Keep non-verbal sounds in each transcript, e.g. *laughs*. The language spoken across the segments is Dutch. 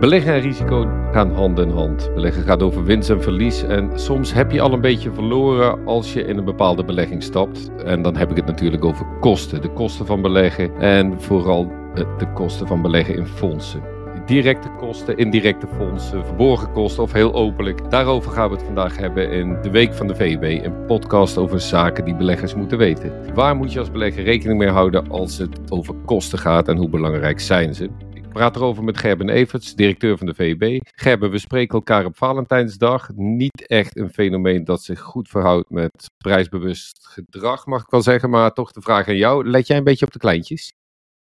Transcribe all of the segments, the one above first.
Beleggen en risico gaan hand in hand. Beleggen gaat over winst en verlies. En soms heb je al een beetje verloren als je in een bepaalde belegging stapt. En dan heb ik het natuurlijk over kosten. De kosten van beleggen en vooral de kosten van beleggen in fondsen. Directe kosten, indirecte fondsen, verborgen kosten of heel openlijk. Daarover gaan we het vandaag hebben in de Week van de VB. Een podcast over zaken die beleggers moeten weten. Waar moet je als belegger rekening mee houden als het over kosten gaat en hoe belangrijk zijn ze? Praat erover met Gerben Everts, directeur van de VEB. Gerben, we spreken elkaar op Valentijnsdag. Niet echt een fenomeen dat zich goed verhoudt met prijsbewust gedrag, mag ik wel zeggen. Maar toch de vraag aan jou. Let jij een beetje op de kleintjes?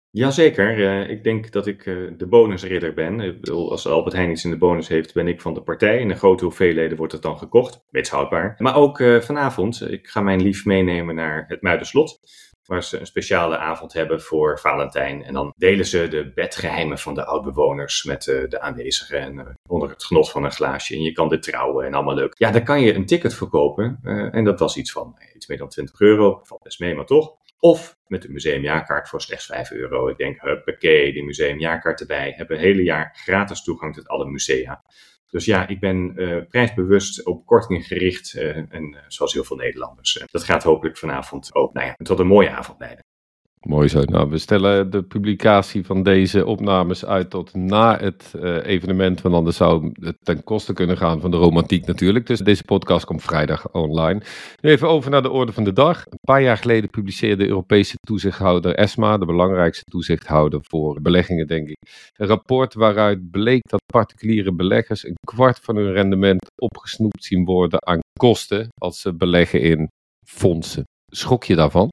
Jazeker, uh, ik denk dat ik uh, de bonusridder ben. Ik bedoel, als Albert Heijn iets in de bonus heeft, ben ik van de partij. In de grote hoeveelheden wordt het dan gekocht, wetshoudbaar. Maar ook uh, vanavond, ik ga mijn lief meenemen naar het Muiderslot waar ze een speciale avond hebben voor Valentijn. En dan delen ze de bedgeheimen van de oudbewoners met uh, de aanwezigen en uh, onder het genot van een glaasje. En je kan dit trouwen en allemaal leuk. Ja, daar kan je een ticket voor kopen. Uh, en dat was iets van iets meer dan 20 euro. Valt best mee, maar toch. Of met een museumjaarkaart voor slechts 5 euro. Ik denk, huppakee, die museumjaarkaart erbij. Hebben een hele jaar gratis toegang tot alle musea. Dus ja, ik ben uh, prijsbewust op kortingen gericht. Uh, en uh, zoals heel veel Nederlanders. dat gaat hopelijk vanavond ook nou ja, tot een mooie avond leiden. Mooi zo. Nou, we stellen de publicatie van deze opnames uit tot na het uh, evenement, want anders zou het ten koste kunnen gaan van de romantiek natuurlijk. Dus deze podcast komt vrijdag online. Even over naar de orde van de dag. Een paar jaar geleden publiceerde de Europese toezichthouder ESMA, de belangrijkste toezichthouder voor beleggingen, denk ik, een rapport waaruit bleek dat particuliere beleggers een kwart van hun rendement opgesnoept zien worden aan kosten als ze beleggen in fondsen. Schok je daarvan?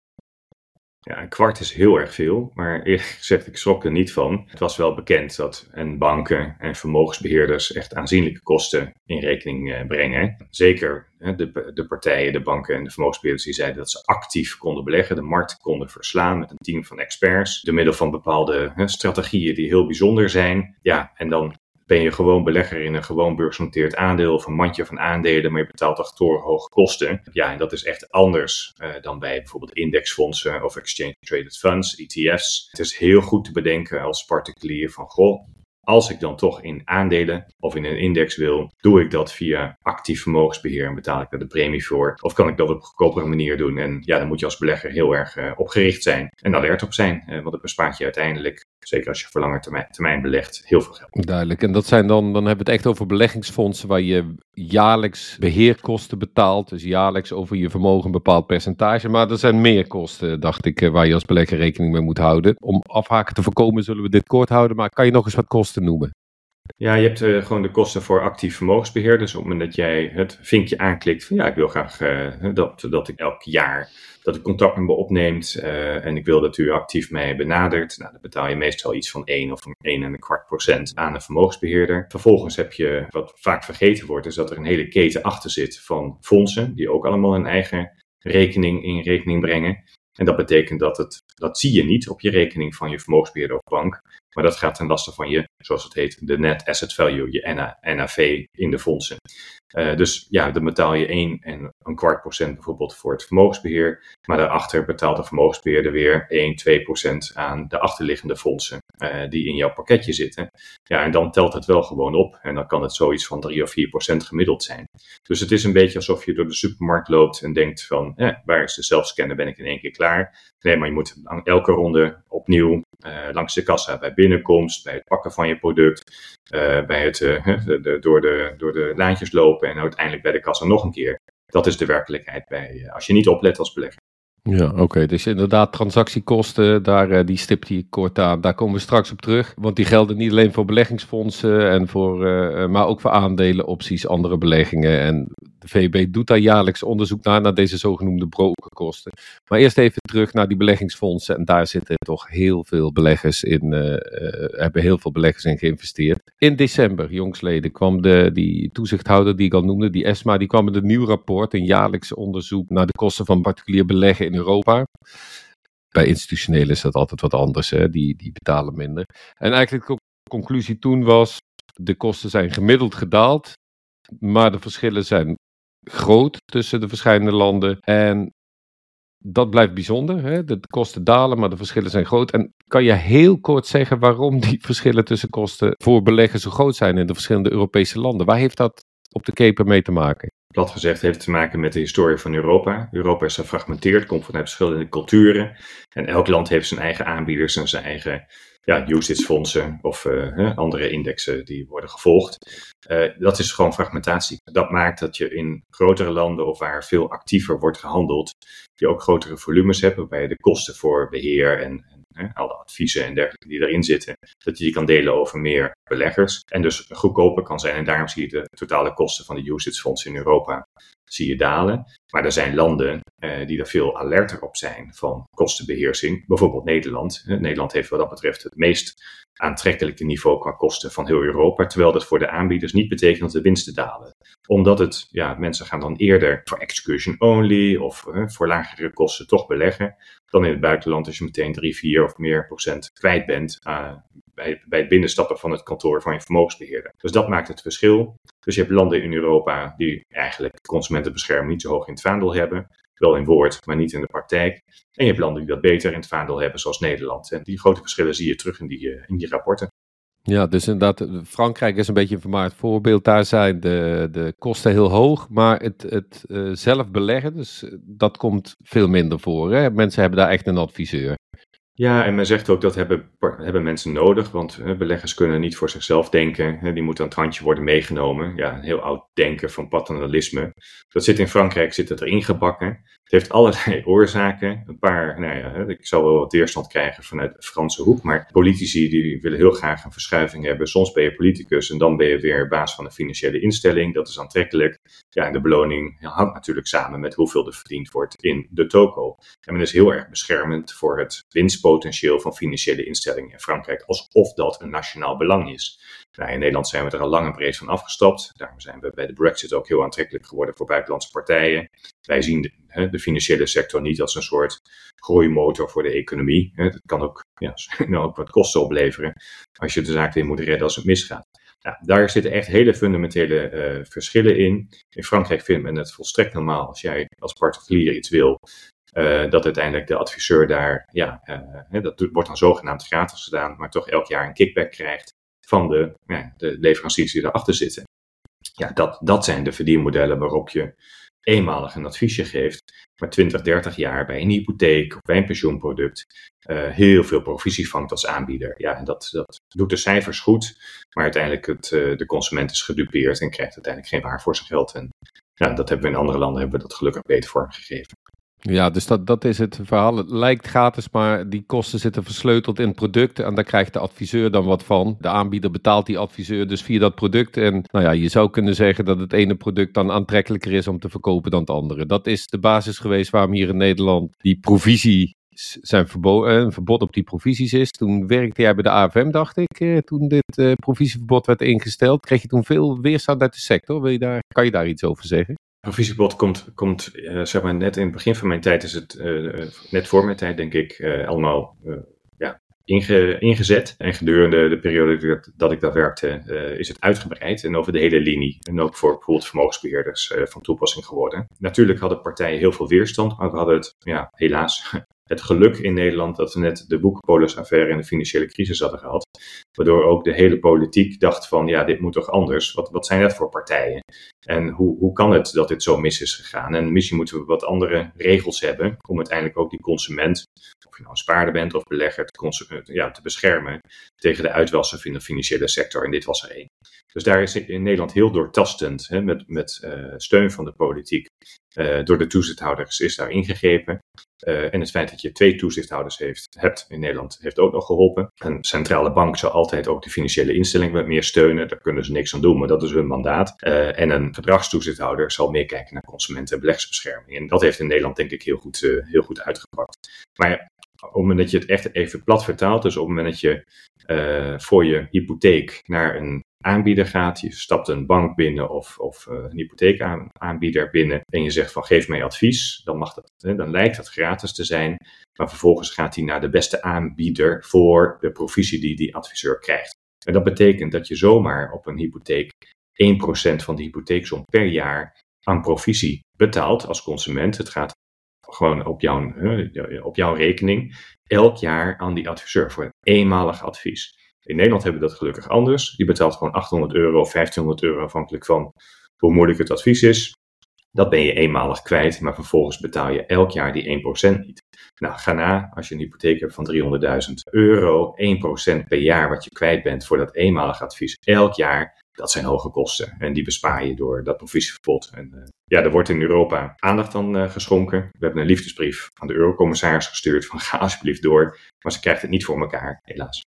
Ja, een kwart is heel erg veel, maar eerlijk gezegd, ik schrok er niet van. Het was wel bekend dat en banken en vermogensbeheerders echt aanzienlijke kosten in rekening eh, brengen. Zeker de, de partijen, de banken en de vermogensbeheerders die zeiden dat ze actief konden beleggen, de markt konden verslaan met een team van experts, door middel van bepaalde strategieën die heel bijzonder zijn. Ja, en dan ben je gewoon belegger in een gewoon beursgenoteerd aandeel of een mandje van aandelen, maar je betaalt toch hoge kosten. Ja, en dat is echt anders uh, dan bij bijvoorbeeld indexfondsen of exchange traded funds, ETF's. Het is heel goed te bedenken als particulier van goh, als ik dan toch in aandelen of in een index wil, doe ik dat via actief vermogensbeheer en betaal ik daar de premie voor? Of kan ik dat op een goedkopere manier doen? En ja, dan moet je als belegger heel erg uh, opgericht zijn en alert op zijn, uh, want het bespaart je uiteindelijk zeker als je voor lange termijn, termijn, belegt, heel veel geld. Duidelijk. En dat zijn dan, dan hebben we het echt over beleggingsfondsen waar je jaarlijks beheerkosten betaalt. Dus jaarlijks over je vermogen een bepaald percentage. Maar er zijn meer kosten, dacht ik, waar je als belegger rekening mee moet houden. Om afhaken te voorkomen zullen we dit kort houden. Maar kan je nog eens wat kosten noemen? Ja, je hebt uh, gewoon de kosten voor actief vermogensbeheer. Dus op het moment dat jij het vinkje aanklikt van ja, ik wil graag uh, dat, dat ik elk jaar dat ik contact met me opneemt uh, en ik wil dat u actief mij benadert. Nou, dan betaal je meestal iets van 1 of 1 en een kwart procent aan een vermogensbeheerder. Vervolgens heb je, wat vaak vergeten wordt, is dat er een hele keten achter zit van fondsen, die ook allemaal een eigen rekening in rekening brengen. En dat betekent dat het, dat zie je niet op je rekening van je vermogensbeheerder of bank. Maar dat gaat ten laste van je, zoals het heet, de net asset value, je NAV in de fondsen. Uh, dus ja, dan betaal je 1 en een kwart procent bijvoorbeeld voor het vermogensbeheer. Maar daarachter betaalt de vermogensbeheerder weer 1, 2 procent aan de achterliggende fondsen uh, die in jouw pakketje zitten. Ja, en dan telt het wel gewoon op. En dan kan het zoiets van 3 of 4 procent gemiddeld zijn. Dus het is een beetje alsof je door de supermarkt loopt en denkt van, eh, waar is de zelfscanner, ben ik in één keer klaar. Nee, maar je moet elke ronde opnieuw uh, langs de kassa bij binnenkomst, bij het pakken van je product, uh, bij het *laughs* uh, de, door, de, door de lijntjes lopen en uiteindelijk bij de kassa nog een keer. Dat is de werkelijkheid bij, als je niet oplet als belegger. Ja, oké. Dus inderdaad, transactiekosten, daar, uh, die stipt hij kort aan. Daar komen we straks op terug. Want die gelden niet alleen voor beleggingsfondsen, en voor, uh, maar ook voor aandelen, opties, andere beleggingen. En de VB doet daar jaarlijks onderzoek naar, naar deze zogenoemde brokerkosten. Maar eerst even terug naar die beleggingsfondsen. En daar zitten toch heel veel beleggers in, uh, hebben heel veel beleggers in geïnvesteerd. In december, jongsleden, kwam de, die toezichthouder die ik al noemde, die ESMA, die kwam met een nieuw rapport, een jaarlijks onderzoek naar de kosten van particulier beleggen in Europa. Bij institutionelen is dat altijd wat anders, hè? Die, die betalen minder. En eigenlijk de conclusie toen was, de kosten zijn gemiddeld gedaald, maar de verschillen zijn groot tussen de verschillende landen. En dat blijft bijzonder. Hè? De kosten dalen, maar de verschillen zijn groot. En kan je heel kort zeggen waarom die *laughs* verschillen tussen kosten voor beleggen zo groot zijn in de verschillende Europese landen? Waar heeft dat op de keper mee te maken? Plat gezegd heeft te maken met de historie van Europa. Europa is gefragmenteerd, komt vanuit verschillende culturen. En elk land heeft zijn eigen aanbieders en zijn eigen ja, usage-fondsen of uh, andere indexen die worden gevolgd. Uh, dat is gewoon fragmentatie. Dat maakt dat je in grotere landen of waar veel actiever wordt gehandeld, je ook grotere volumes hebt, waarbij de kosten voor beheer en, en alle adviezen en dergelijke die erin zitten, dat je die kan delen over meer beleggers en dus goedkoper kan zijn. En daarom zie je de totale kosten van de usage-fondsen in Europa zie je dalen. Maar er zijn landen eh, die er veel alerter op zijn van kostenbeheersing. Bijvoorbeeld Nederland. Nederland heeft wat dat betreft het meest aantrekkelijke niveau qua kosten van heel Europa. Terwijl dat voor de aanbieders niet betekent dat de winsten dalen. Omdat het, ja, mensen gaan dan eerder voor excursion only of voor lagere kosten toch beleggen. Dan in het buitenland als je meteen 3, 4 of meer procent kwijt bent uh, bij, bij het binnenstappen van het kantoor van je vermogensbeheerder. Dus dat maakt het verschil. Dus je hebt landen in Europa die eigenlijk consumentenbescherming niet zo hoog in het vaandel hebben. Wel in woord, maar niet in de praktijk. En je hebt landen die dat beter in het vaandel hebben, zoals Nederland. En die grote verschillen zie je terug in die, eh, in die rapporten. Ja, dus inderdaad, Frankrijk is een beetje een vermaard voorbeeld. Daar zijn de, de kosten heel hoog, maar het, het uh, zelf beleggen, dus eh, dat komt veel minder voor. Hè? Mensen hebben daar echt een adviseur. Ja, en men zegt ook dat hebben, hebben mensen nodig, want beleggers kunnen niet voor zichzelf denken. Die moeten aan het randje worden meegenomen. Ja, een heel oud denken van paternalisme. Dat zit in Frankrijk, zit het erin gebakken. Het heeft allerlei *laughs* oorzaken. Een paar, nou ja, ik zal wel wat weerstand krijgen vanuit de Franse hoek. Maar politici die willen heel graag een verschuiving hebben. Soms ben je politicus en dan ben je weer baas van een financiële instelling. Dat is aantrekkelijk. Ja, en de beloning hangt natuurlijk samen met hoeveel er verdiend wordt in de toko. En men is heel erg beschermend voor het winstpotentieel van financiële instellingen in Frankrijk. Alsof dat een nationaal belang is. Nou, in Nederland zijn we er al lang en breed van afgestapt. Daarom zijn we bij de Brexit ook heel aantrekkelijk geworden voor buitenlandse partijen. Wij zien de, de financiële sector niet als een soort groeimotor voor de economie. Het kan ook, ja, *laughs* nou ook wat kosten opleveren als je de zaak weer moet redden als het misgaat. Nou, daar zitten echt hele fundamentele uh, verschillen in. In Frankrijk vindt men het volstrekt normaal als jij als particulier iets wil. Uh, dat uiteindelijk de adviseur daar, ja, uh, dat wordt dan zogenaamd gratis gedaan, maar toch elk jaar een kickback krijgt van de, ja, de leveranciers die erachter zitten. Ja, dat, dat zijn de verdienmodellen waarop je eenmalig een adviesje geeft, maar 20, 30 jaar bij een hypotheek of bij een pensioenproduct uh, heel veel provisie vangt als aanbieder. Ja, en dat, dat doet de cijfers goed, maar uiteindelijk het, de consument is gedupeerd en krijgt uiteindelijk geen waar voor zijn geld. En ja, dat hebben we in andere landen hebben we dat gelukkig beter vormgegeven. Ja, dus dat, dat is het verhaal. Het lijkt gratis, maar die kosten zitten versleuteld in het product. En daar krijgt de adviseur dan wat van. De aanbieder betaalt die adviseur dus via dat product. En nou ja, je zou kunnen zeggen dat het ene product dan aantrekkelijker is om te verkopen dan het andere. Dat is de basis geweest waarom hier in Nederland die provisie zijn verboden, een verbod op die provisies is. Toen werkte jij bij de AFM, dacht ik, eh, toen dit uh, provisieverbod werd ingesteld. Kreeg je toen veel weerstand uit de sector? Wil je daar, kan je daar iets over zeggen? Provisiebod komt, komt uh, zeg maar net in het begin van mijn tijd, is het uh, net voor mijn tijd denk ik, uh, allemaal ja, inge, ingezet. En gedurende de periode dat, dat ik daar werkte, is het uitgebreid en over de hele linie. En ook voor bijvoorbeeld vermogensbeheerders van toepassing geworden. Natuurlijk hadden partijen heel veel weerstand, maar we hadden het ja, helaas het geluk in Nederland dat we net de boekpolis-affaire en de financiële crisis hadden gehad. Waardoor ook de hele politiek dacht van, ja, dit moet toch anders? Wat, wat zijn dat voor partijen? En hoe, hoe kan het dat dit zo mis is gegaan? En misschien moeten we wat andere regels hebben om uiteindelijk ook die consument, of je nou een spaarder bent of belegger, te, ja, te beschermen tegen de uitwassen in de financiële sector. En dit was er één. Dus daar is in Nederland heel doortastend, hè, met, met uh, steun van de politiek, uh, door de toezichthouders is daar ingegrepen. Uh, en het feit dat je twee toezichthouders heeft, hebt in Nederland, heeft ook nog geholpen. Een centrale bank zal altijd ook de financiële instelling wat meer steunen. Daar kunnen ze niks aan doen, maar dat is hun mandaat. Uh, en een gedragstoezichthouder zal meer kijken naar consumenten- en. En dat heeft in Nederland denk ik heel goed, heel goed uitgepakt. Maar op het moment dat je het echt even plat vertaalt, dus op het moment dat je voor je hypotheek naar een aanbieder gaat. Je stapt een bank binnen of, of uh, een hypotheekaanbieder binnen en je zegt van geef mij advies. Dan, mag dat, hè, dan lijkt dat gratis te zijn, maar vervolgens gaat hij naar de beste aanbieder voor de provisie die die adviseur krijgt. En dat betekent dat je zomaar op een hypotheek 1% van de hypotheeksom per jaar aan provisie betaalt als consument. Het gaat gewoon op jouw, op jouw rekening elk jaar aan die adviseur voor een eenmalig advies. In Nederland hebben we dat gelukkig anders. Die betaalt gewoon 800 euro of 1500 euro afhankelijk van hoe moeilijk het advies is. Dat ben je eenmalig kwijt, maar vervolgens betaal je elk jaar die 1% niet. Nou, ga na, als je een hypotheek hebt van 300.000 euro, 1% per jaar wat je kwijt bent voor dat eenmalig advies elk jaar, dat zijn hoge kosten. En die bespaar je door dat provisieverbod. En uh, ja, er wordt in Europa aandacht aan uh, geschonken. We hebben een liefdesbrief aan de eurocommissaris gestuurd van ga alsjeblieft door. Maar ze krijgt het niet voor elkaar, helaas.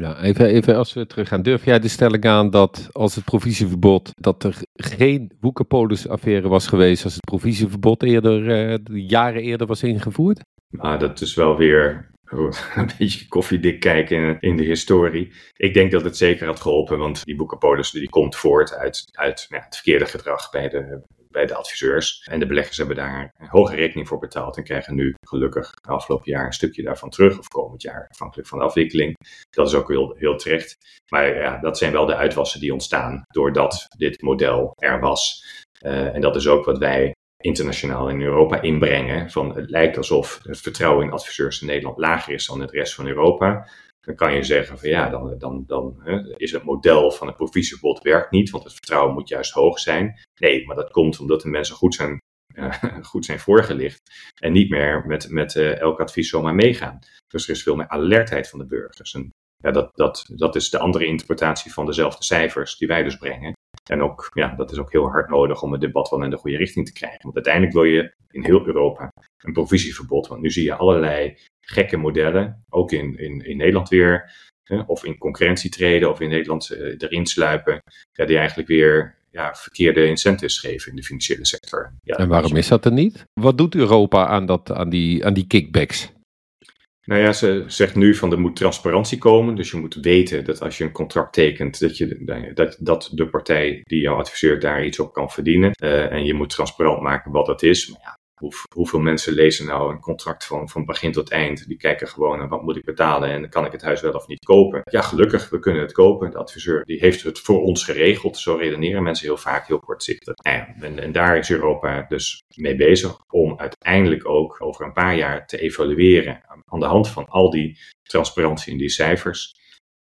Ja, even, als we terug gaan. Durf jij de stelling aan dat als het provisieverbod, dat er geen Woekerpolis-affaire was geweest als het provisieverbod eerder, uh, jaren eerder was ingevoerd? Nou, dat is wel weer *laughs* een beetje koffiedik kijken in, de historie. Ik denk dat het zeker had geholpen, want die boekenpolis die komt voort uit, uit nou, het verkeerde gedrag bij de, bij de adviseurs. En de beleggers hebben daar een hoge rekening voor betaald en krijgen nu gelukkig afgelopen jaar een stukje daarvan terug, of komend jaar, afhankelijk van de afwikkeling. Dat is ook heel, heel terecht. Maar ja, dat zijn wel de uitwassen die ontstaan doordat dit model er was. Uh, en dat is ook wat wij internationaal in Europa inbrengen. Van het lijkt alsof het vertrouwen in adviseurs in Nederland lager is dan in de rest van Europa. Dan kan je zeggen van ja, dan, dan, dan hè, is het model van het provisieverbod werkt niet, want het vertrouwen moet juist hoog zijn. Nee, maar dat komt omdat de mensen goed zijn, uh, *laughs* goed zijn voorgelicht en niet meer met, met uh, elk advies zomaar meegaan. Dus er is veel meer alertheid van de burgers. En ja, dat, dat, dat is de andere interpretatie van dezelfde cijfers die wij dus brengen. En ook, ja, dat is ook heel hard nodig om het debat wel in de goede richting te krijgen. Want uiteindelijk wil je in heel Europa een provisieverbod. Want nu zie je allerlei gekke modellen, ook in, in, in Nederland weer, hè, of in concurrentie treden of in Nederland uh, erin sluipen, ja, die eigenlijk weer ja, verkeerde incentives geven in de financiële sector. Ja, en waarom is dat er niet? Wat doet Europa aan, dat, aan, die, aan die kickbacks? Nou ja, ze zegt nu van er moet transparantie komen. Dus je moet weten dat als je een contract tekent, dat, je, dat, dat de partij die jou adviseert daar iets op kan verdienen. Uh, en je moet transparant maken wat dat is. Maar ja, hoe, hoeveel mensen lezen nou een contract van, van begin tot eind? Die kijken gewoon naar wat moet ik betalen en kan ik het huis wel of niet kopen? Ja, gelukkig, we kunnen het kopen. De adviseur die heeft het voor ons geregeld. Zo redeneren mensen heel vaak heel kortzichtig. En, en, en daar is Europa dus mee bezig om uiteindelijk ook over een paar jaar te evalueren aan de hand van al die transparantie in die cijfers.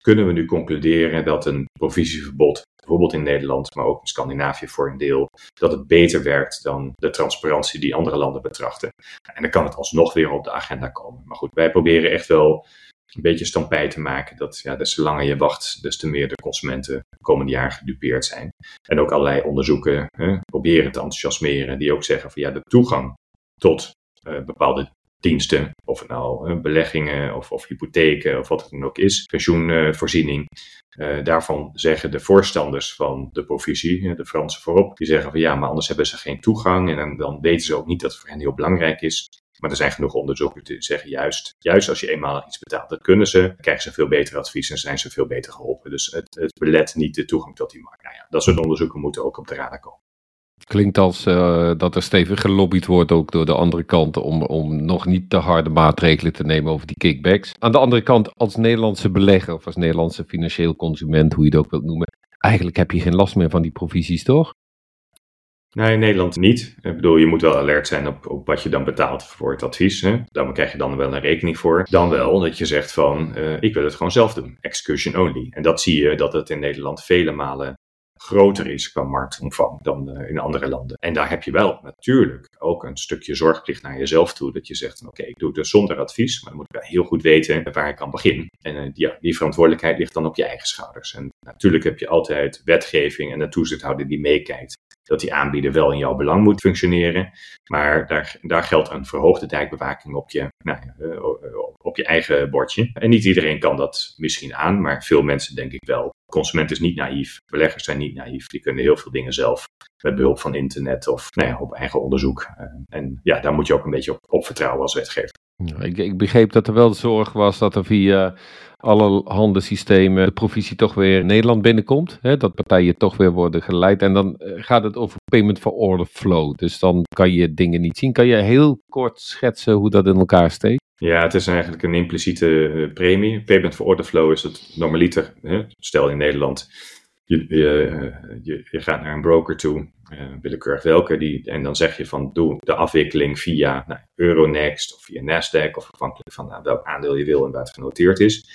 Kunnen we nu concluderen dat een provisieverbod bijvoorbeeld in Nederland, maar ook in Scandinavië voor een deel, dat het beter werkt dan de transparantie die andere landen betrachten. En dan kan het alsnog weer op de agenda komen. Maar goed, wij proberen echt wel een beetje stampij te maken dat ja, des te langer je wacht, des te meer de consumenten de komende jaren gedupeerd zijn. En ook allerlei onderzoeken hè, proberen te enthousiasmeren die ook zeggen van ja, de toegang tot uh, bepaalde diensten, of het nou uh, beleggingen of, of, hypotheken of wat het dan ook is, pensioenvoorziening. Uh, daarvan zeggen de voorstanders van de provisie, de Fransen voorop, die zeggen van ja, maar anders hebben ze geen toegang en dan, weten ze ook niet dat het voor hen heel belangrijk is. Maar er zijn genoeg onderzoeken die zeggen juist, juist als je eenmalig iets betaalt, dat kunnen ze, krijgen ze veel beter advies en zijn ze veel beter geholpen. Dus het, het belet niet de toegang tot die markt. Nou ja, dat soort onderzoeken moeten ook op de radar komen. Klinkt als uh, dat er stevig gelobbyd wordt ook door de andere kant om, om nog niet te harde maatregelen te nemen over die kickbacks. Aan de andere kant, als Nederlandse belegger of als Nederlandse financieel consument, hoe je het ook wilt noemen, eigenlijk heb je geen last meer van die provisies, toch? Nee, in Nederland niet. Ik bedoel, je moet wel alert zijn op, op wat je dan betaalt voor het advies. Hè? Daar krijg je dan wel een rekening voor. Dan wel dat je zegt van, uh, ik wil het gewoon zelf doen. Execution only. En dat zie je dat het in Nederland vele malen groter is qua marktomvang dan uh, in andere landen. En daar heb je wel natuurlijk ook een stukje zorgplicht naar jezelf toe. Dat je zegt, oké, ik doe het dus zonder advies, maar dan moet ik heel goed weten waar ik aan begin. En uh, ja, die verantwoordelijkheid ligt dan op je eigen schouders. En natuurlijk heb je altijd wetgeving en een toezichthouder die meekijkt dat die aanbieder wel in jouw belang moet functioneren. Maar daar, daar geldt een verhoogde dijkbewaking op je, nou, uh, op je eigen bordje. En niet iedereen kan dat misschien aan, maar veel mensen denk ik wel. Consument is niet naïef, beleggers zijn niet naïef. Die kunnen heel veel dingen zelf met behulp van internet of nou ja, op eigen onderzoek. Uh, en ja, daar moet je ook een beetje op, op vertrouwen als wetgever. Ik, ik, begreep dat er wel de zorg was dat er via allerhande systemen de provisie toch weer Nederland binnenkomt. Hè, dat partijen toch weer worden geleid. En dan eh, gaat het over payment for order flow. Dus dan kan je dingen niet zien. Kan je heel kort schetsen hoe dat in elkaar steekt? Ja, het is eigenlijk een impliciete eh, premie. Payment for order flow is het normaliter. Hè? Stel in Nederland je, je, je, gaat naar een broker toe, willekeurig welke, die, en dan zeg je van doe de afwikkeling via nou, Euronext of via Nasdaq of afhankelijk van nou, welk aandeel je wil en waar het genoteerd is.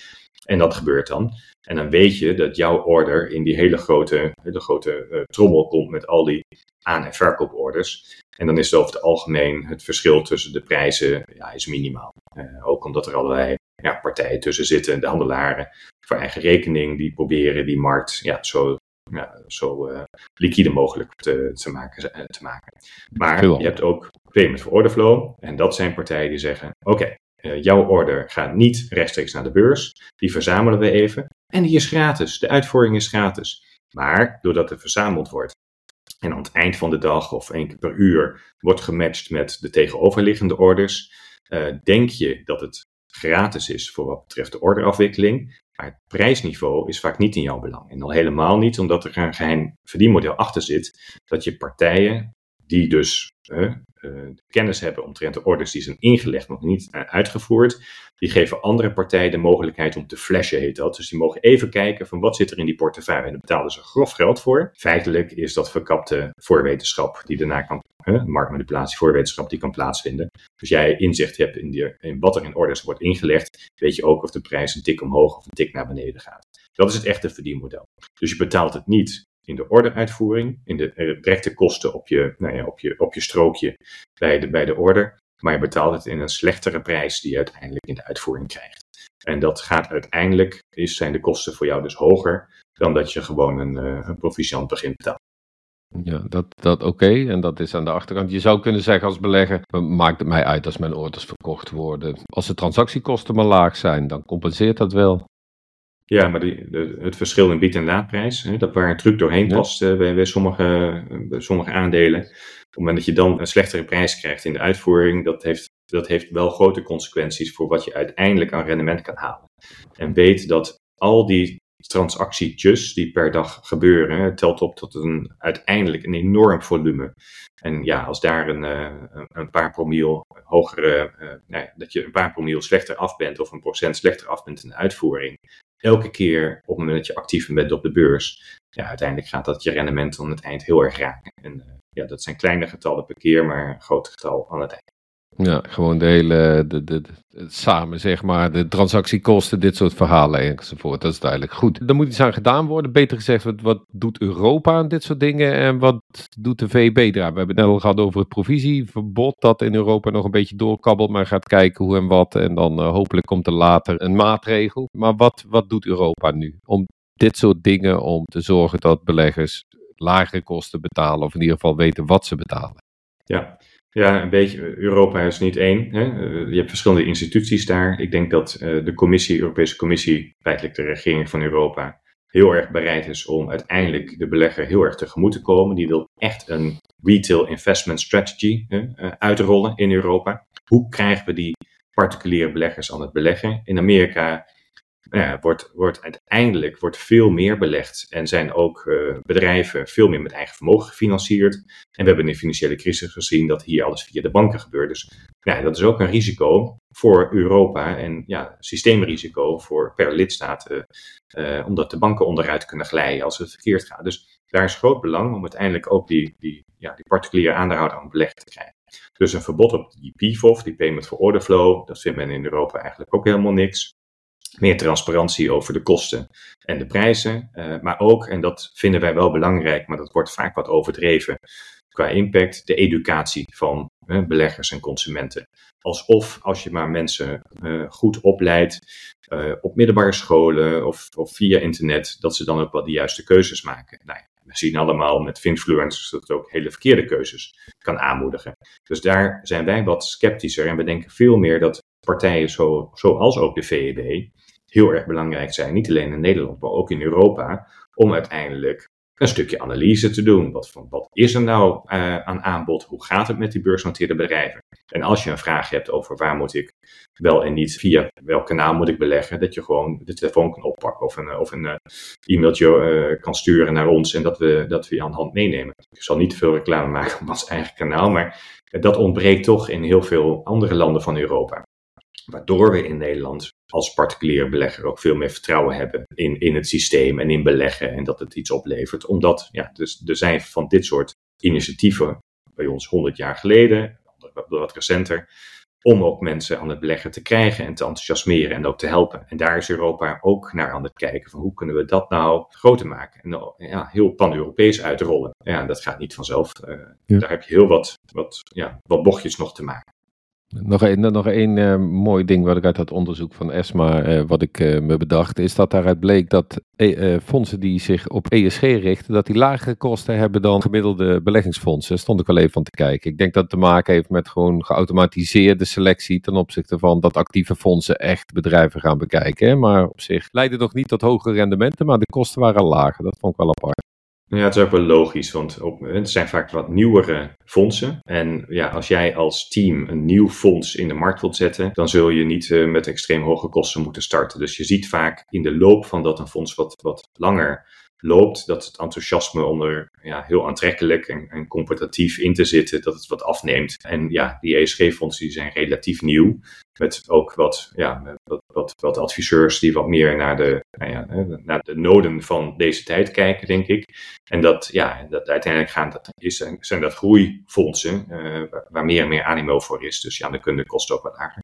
En dat gebeurt dan. En dan weet je dat jouw order in die hele grote, hele grote uh, trommel komt met al die aan- en verkooporders. En dan is over het algemeen het verschil tussen de prijzen ja, is minimaal. Uh, ook omdat er allerlei ja, partijen tussen zitten, de handelaren, voor eigen rekening, die proberen die markt ja, zo, ja, zo uh, liquide mogelijk te, te, maken, te maken. Maar je hebt ook payment for order flow. En dat zijn partijen die zeggen: Oké, jouw order gaat niet rechtstreeks naar de beurs. Die verzamelen we even. En die is gratis. De uitvoering is gratis. Maar doordat er verzameld wordt en aan het eind van de dag of één keer per uur wordt gematcht met de tegenoverliggende orders, uh, denk je dat het gratis is voor wat betreft de orderafwikkeling. Maar het prijsniveau is vaak niet in jouw belang. En al helemaal niet omdat er een geheim verdienmodel achter zit. Dat je partijen die dus uh, kennis hebben omtrent de orders die zijn ingelegd, nog niet uh, uitgevoerd, die geven andere partijen de mogelijkheid om te flashen, heet dat. Dus die mogen even kijken van wat zit er in die portefeuille. En daar betalen ze grof geld voor. Feitelijk is dat verkapte voorwetenschap die daarna kan, marktmanipulatie, voorwetenschap die kan plaatsvinden. Dus jij inzicht hebt in, die, in wat er in orders wordt ingelegd, weet je ook of de prijs een tik omhoog of een tik naar beneden gaat. Dat is het echte verdienmodel. Dus je betaalt het niet in de orderuitvoering, in de directe kosten op je, nou ja, op je, op je strookje bij de, bij de order. Maar je betaalt het in een slechtere prijs die je uiteindelijk in de uitvoering krijgt. En dat gaat uiteindelijk, is, zijn de kosten voor jou dus hoger dan dat je gewoon een, uh, een begint betalen. Ja, dat, dat oké. En dat is aan de achterkant. Je zou kunnen zeggen als belegger, maakt het mij uit als mijn orders verkocht worden. Als de transactiekosten maar laag zijn, dan compenseert dat wel. Ja, maar die, de, het verschil in bied- en laadprijs, hè, dat waar een truc doorheen past uh, bij, bij, sommige, bij sommige aandelen. Op het moment dat je dan een slechtere prijs krijgt in de uitvoering, dat heeft, dat heeft wel grote consequenties voor wat je uiteindelijk aan rendement kan halen. En weet dat al die transactietjes die per dag gebeuren, telt op tot een, uiteindelijk een enorm volume. En ja, als daar een, uh, een paar promiel hogere, uh, nou ja, dat je een paar promiel slechter af bent of een procent slechter af bent in de uitvoering, elke keer op het moment dat je actief bent op de beurs, ja, uiteindelijk gaat dat je rendement aan het eind heel erg raken. En uh, ja, dat zijn kleine getallen per keer, maar een groot getal aan het eind. Ja, gewoon de hele, de, de, samen zeg maar, de transactiekosten, dit soort verhalen enzovoort. Dat is duidelijk. Goed, er moet iets aan gedaan worden. Beter gezegd, wat, wat doet Europa aan dit soort dingen en wat doet de VEB daar? We hebben het net al gehad over het provisieverbod dat in Europa nog een beetje doorkabbelt, maar gaat kijken hoe en wat. En dan uh, hopelijk komt er later een maatregel. Maar wat, wat doet Europa nu om dit soort dingen, om te zorgen dat beleggers lagere kosten betalen of in ieder geval weten wat ze betalen? Ja, ja, een beetje. Europa is niet één. Hè. Je hebt verschillende instituties daar. Ik denk dat uh, de Commissie, Europese Commissie, feitelijk de regering van Europa, heel erg bereid is om uiteindelijk de belegger heel erg tegemoet te komen. Die wil echt een retail investment strategy hè, uh, uitrollen in Europa. Hoe krijgen we die particuliere beleggers aan het beleggen? In Amerika ja, wordt, wordt uiteindelijk wordt veel meer belegd en zijn ook uh, bedrijven veel meer met eigen vermogen gefinancierd. En we hebben in de financiële crisis gezien dat hier alles via de banken gebeurt. Dus ja, dat is ook een risico voor Europa en ja, systeemrisico voor per lidstaat, uh, omdat de banken onderuit kunnen glijden als het verkeerd gaat. Dus daar is groot belang om uiteindelijk ook die, die, ja, die particuliere aandeelhouder aan beleggen te krijgen. Dus een verbod op die PFOF, die Payment for Order Flow, dat vindt men in Europa eigenlijk ook helemaal niks meer transparantie over de kosten en de prijzen. Uh, maar ook, en dat vinden wij wel belangrijk, maar dat wordt vaak wat overdreven qua impact, de educatie van uh, beleggers en consumenten. Alsof als je maar mensen uh, goed opleidt op middelbare scholen of, of, via internet, dat ze dan ook wel de juiste keuzes maken. Nou we zien allemaal met influencers dat het ook hele verkeerde keuzes kan aanmoedigen. Dus daar zijn wij wat sceptischer en we denken veel meer dat partijen zo, zoals ook de VEB heel erg belangrijk zijn, niet alleen in Nederland, maar ook in Europa, om uiteindelijk een stukje analyse te doen. Wat, wat is er nou uh, aan aanbod? Hoe gaat het met die beursgenoteerde bedrijven? En als je een vraag hebt over waar moet ik wel en niet, via welk kanaal moet ik beleggen, dat je gewoon de telefoon kan oppakken of een, of een uh, e-mailtje kan sturen naar ons en dat we, dat we je aan de hand meenemen. Ik zal niet te veel reclame maken op ons eigen kanaal, maar dat ontbreekt toch in heel veel andere landen van Europa. Waardoor we in Nederland als particuliere belegger ook veel meer vertrouwen hebben in, in het systeem en in beleggen en dat het iets oplevert. Omdat ja, dus, er zijn van dit soort initiatieven bij ons 100 jaar geleden, wat recenter, om ook mensen aan het beleggen te krijgen en te enthousiasmeren en ook te helpen. En daar is Europa ook naar aan het kijken van hoe kunnen we dat nou groter maken en ja, heel pan-Europees uitrollen. Ja, dat gaat niet vanzelf. Uh, Daar heb je heel wat, wat, ja, wat bochtjes nog te maken. Nog één nog een, uh, mooi ding wat ik uit dat onderzoek van ESMA, uh, wat ik uh, me bedacht, is dat daaruit bleek dat fondsen die zich op ESG richten, dat die lagere kosten hebben dan gemiddelde beleggingsfondsen. Stond ik wel even van te kijken. Ik denk dat het te maken heeft met gewoon geautomatiseerde selectie ten opzichte van dat actieve fondsen echt bedrijven gaan bekijken. Maar op zich leidde nog niet tot hoge rendementen, maar de kosten waren lager. Dat vond ik wel apart. Ja, het is ook wel logisch, want het zijn vaak wat nieuwere fondsen. En ja, als jij als team een nieuw fonds in de markt wilt zetten, dan zul je niet uh, met extreem hoge kosten moeten starten. Dus je ziet vaak in de loop van dat een fonds wat, wat langer loopt, dat het enthousiasme om er ja, heel aantrekkelijk en, en competitief in te zitten, dat het wat afneemt. En ja, die ESG-fondsen zijn relatief nieuw. Met ook wat, ja, wat, wat, wat adviseurs die wat meer naar de, nou ja, naar de noden van deze tijd kijken, denk ik. En dat, ja, dat uiteindelijk gaan, dat is, zijn dat groeifondsen uh, waar meer en meer animo voor is. Dus ja, dan kunnen de kosten ook wat lager.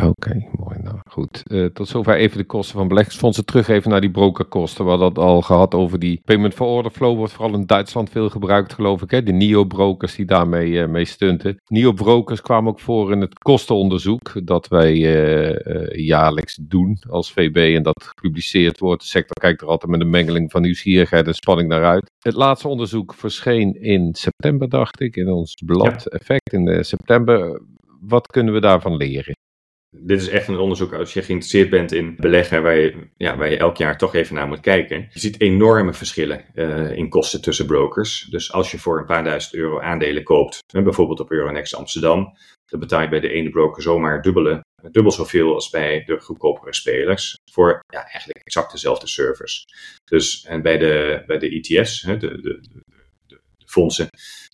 Oké, mooi. Nou goed. Uh, tot zover even de kosten van beleggingsfondsen. Terug even naar die brokerkosten. We hadden het al gehad over die payment for order flow. Wordt vooral in Duitsland veel gebruikt, geloof ik. Hè? De NIO-brokers die daarmee uh, mee stunten. NIO-brokers kwamen ook voor in het kostenonderzoek. Dat wij uh, jaarlijks doen als VB. En dat gepubliceerd wordt. De sector kijkt er altijd met een mengeling van nieuwsgierigheid en spanning naar uit. Het laatste onderzoek verscheen in september, dacht ik. In ons blad Effect in september. Wat kunnen we daarvan leren? Dit is echt een onderzoek als je geïnteresseerd bent in beleggen, waar je, ja, waar je elk jaar toch even naar moet kijken. Je ziet enorme verschillen uh, in kosten tussen brokers. Dus als je voor een paar duizend euro aandelen koopt, bijvoorbeeld op Euronext Amsterdam, dan betaal je bij de ene broker zomaar dubbele, dubbel zoveel als bij de goedkopere spelers. Voor ja, eigenlijk exact dezelfde service. Dus en bij de, bij de ETS, de, de, de fondsen,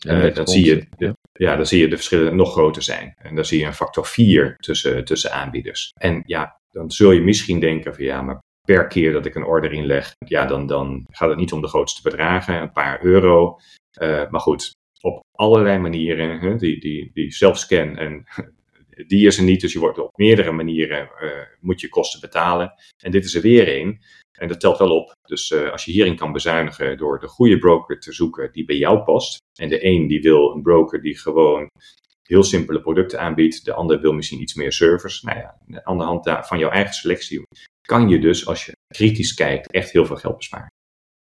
uh, dan zie je de, ja, dan zie je de verschillen nog groter zijn. En dan zie je een factor 4 tussen, tussen aanbieders. En ja, dan zul je misschien denken van ja, maar per keer dat ik een order inleg, ja, dan, dan gaat het niet om de grootste bedragen, een paar euro. Uh, maar goed, op allerlei manieren, hè, die, die, die zelfscan en *laughs* die is er niet, dus je wordt op meerdere manieren, uh, moet je kosten betalen. En dit is er weer een. En dat telt wel op. Dus uh, als je hierin kan bezuinigen door de goede broker te zoeken die bij jou past. En de een die wil een broker die gewoon heel simpele producten aanbiedt. De ander wil misschien iets meer service. Nou ja, aan de hand van jouw eigen selectie kan je dus, als je kritisch kijkt, echt heel veel geld besparen.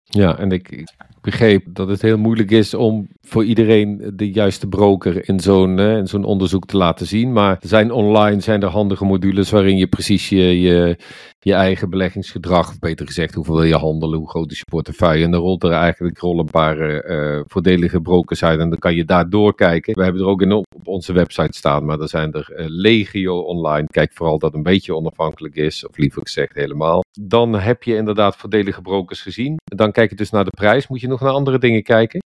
Ja, en ik, begreep dat het heel moeilijk is om voor iedereen de juiste broker in zo'n uh, zo'n onderzoek te laten zien. Maar zijn online zijn er handige modules waarin je precies je, je, eigen beleggingsgedrag, beter gezegd, hoeveel wil je handelen, hoe groot is je portefeuille. En dan rolt er eigenlijk rollen paar uh, voordelige brokers uit en dan kan je daar doorkijken. We hebben er ook in op, onze website staan, maar er zijn er uh, legio online. Kijk vooral dat een beetje onafhankelijk is, of liever gezegd helemaal. Dan heb je inderdaad voordelige brokers gezien. Dan kijk je dus naar de prijs. Moet je nog naar andere dingen kijken?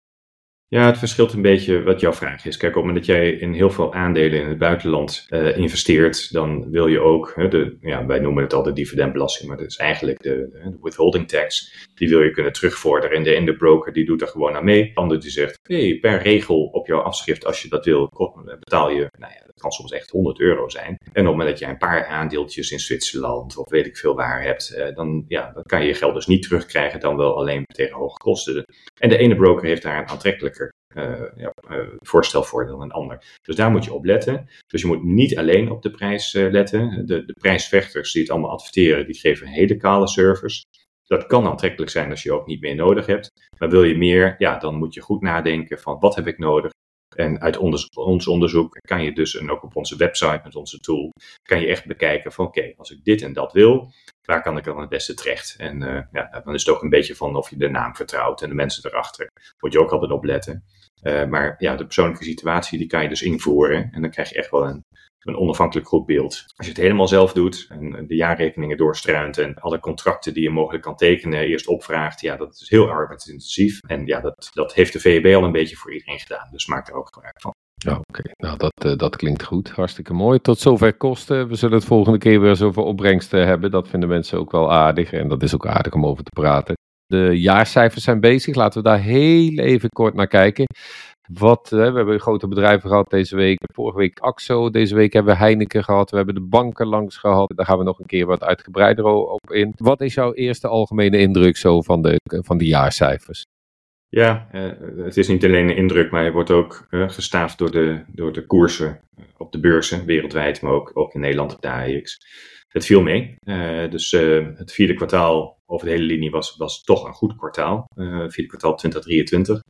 Ja, het verschilt een beetje wat jouw vraag is. Kijk, op moment dat jij in heel veel aandelen in het buitenland uh, investeert, dan wil je ook, hè, de, ja, wij noemen het altijd dividendbelasting, maar dat is eigenlijk de, de, withholding tax. Die wil je kunnen terugvorderen. En de ene broker die doet er gewoon aan mee. De ander die zegt, hey, per regel op jouw afschrift, als je dat wil, betaal je, nou ja, dat kan soms echt 100 euro zijn. En op het dat jij een paar aandeeltjes in Zwitserland of weet ik veel waar hebt, uh, dan, ja, kan je je geld dus niet terugkrijgen, dan wel alleen tegen hoge kosten. En de ene broker heeft daar een aantrekkelijke uh, ja, uh, voorstel voor dan een ander. Dus daar moet je op letten. Dus je moet niet alleen op de prijs letten. De, de prijsvechters die het allemaal adverteren, die geven een hele kale service. Dat kan aantrekkelijk zijn als je ook niet meer nodig hebt. Maar wil je meer, ja, dan moet je goed nadenken van wat heb ik nodig. En uit ons onderzoek kan je dus, en ook op onze website met onze tool, kan je echt bekijken van oké, als ik dit en dat wil, waar kan ik dan het beste terecht? En uh, ja, dan is het ook een beetje van of je de naam vertrouwt en de mensen erachter. Moet je ook altijd op letten. Uh, maar ja, de persoonlijke situatie die kan je dus invoeren en dan krijg je echt wel een, een onafhankelijk goed beeld. Als je het helemaal zelf doet en de jaarrekeningen doorstruint en alle contracten die je mogelijk kan tekenen eerst opvraagt, ja, dat is heel arbeidsintensief. En ja, dat, dat heeft de VEB al een beetje voor iedereen gedaan, dus maak er ook gebruik van. Ja, oké. Nou, dat, uh, dat klinkt goed. Hartstikke mooi. Tot zover kosten. We zullen het volgende keer weer zoveel opbrengsten hebben. Dat vinden mensen ook wel aardig. En dat is ook aardig om over te praten. De jaarcijfers zijn bezig. Laten we daar heel even kort naar kijken. Wat, we hebben grote bedrijven gehad deze week. Vorige week AXO. Deze week hebben we Heineken gehad. We hebben de banken langs gehad. Daar gaan we nog een keer wat uitgebreider op in. Wat is jouw eerste algemene indruk zo van de, van de jaarcijfers? Ja, eh, het is niet alleen een indruk, maar je wordt ook uh, gestaafd door de, door de koersen eh, op de beurzen wereldwijd, maar ook, ook in Nederland op de AEX. Het viel mee. Dus het vierde kwartaal over de hele linie was, was toch een goed kwartaal. vierde kwartaal 2023.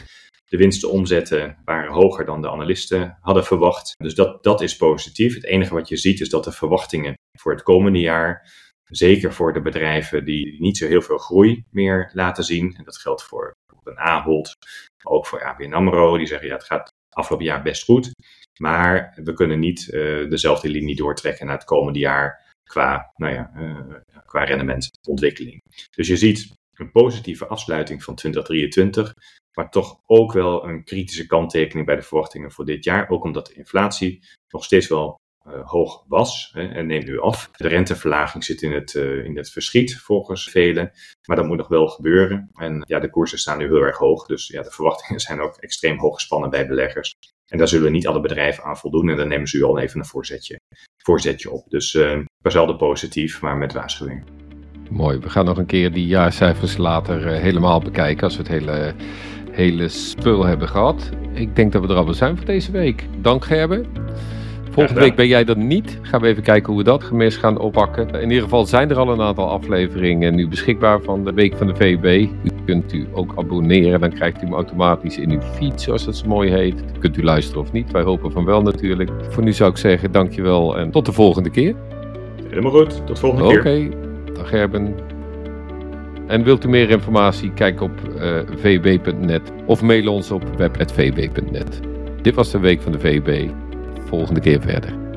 De winsten omzetten waren hoger dan de analisten hadden verwacht. Dus dat, dat is positief. Het enige wat je ziet is dat de verwachtingen voor het komende jaar Zeker voor de bedrijven die niet zo heel veel groei meer laten zien. En dat geldt voor een Ahold, ook voor ABN AMRO. Die zeggen ja, het gaat afgelopen jaar best goed. Maar we kunnen niet uh, dezelfde linie doortrekken naar het komende jaar qua, nou ja, uh, qua rendementontwikkeling. Dus je ziet een positieve afsluiting van 2023, maar toch ook wel een kritische kanttekening bij de verwachtingen voor dit jaar. Ook omdat de inflatie nog steeds wel uh, hoog was hè, en neemt nu af. De renteverlaging zit in het, uh, in het verschiet volgens velen, maar dat moet nog wel gebeuren. En ja, de koersen staan nu heel erg hoog, dus ja, de verwachtingen *laughs* zijn ook extreem hoog gespannen bij beleggers. En daar zullen niet alle bedrijven aan voldoen en dan nemen ze u al even een voorzetje, voorzetje op. Dus uh, positief, maar met waarschuwing. Mooi, we gaan nog een keer die jaarcijfers later helemaal bekijken als we het hele, hele spul hebben gehad. Ik denk dat we er al zijn voor deze week. Dank Gerben. Volgende week ben jij dat niet. Gaan we even kijken hoe we dat gemis gaan oppakken. In ieder geval zijn er al een aantal afleveringen nu beschikbaar van de Week van de VUB. U kunt u ook abonneren. Dan krijgt u hem automatisch in uw feed, zoals het zo mooi heet. kunt u luisteren of niet. Wij hopen van wel natuurlijk. Voor nu zou ik zeggen dankjewel en tot de volgende keer. Helemaal goed. Tot de volgende keer. Oké. Dag Gerben. En wilt u meer informatie? Kijk op uh, eh, vb.net of mail ons op web.vb.net. Dit was de Week van de VB volgende keer verder.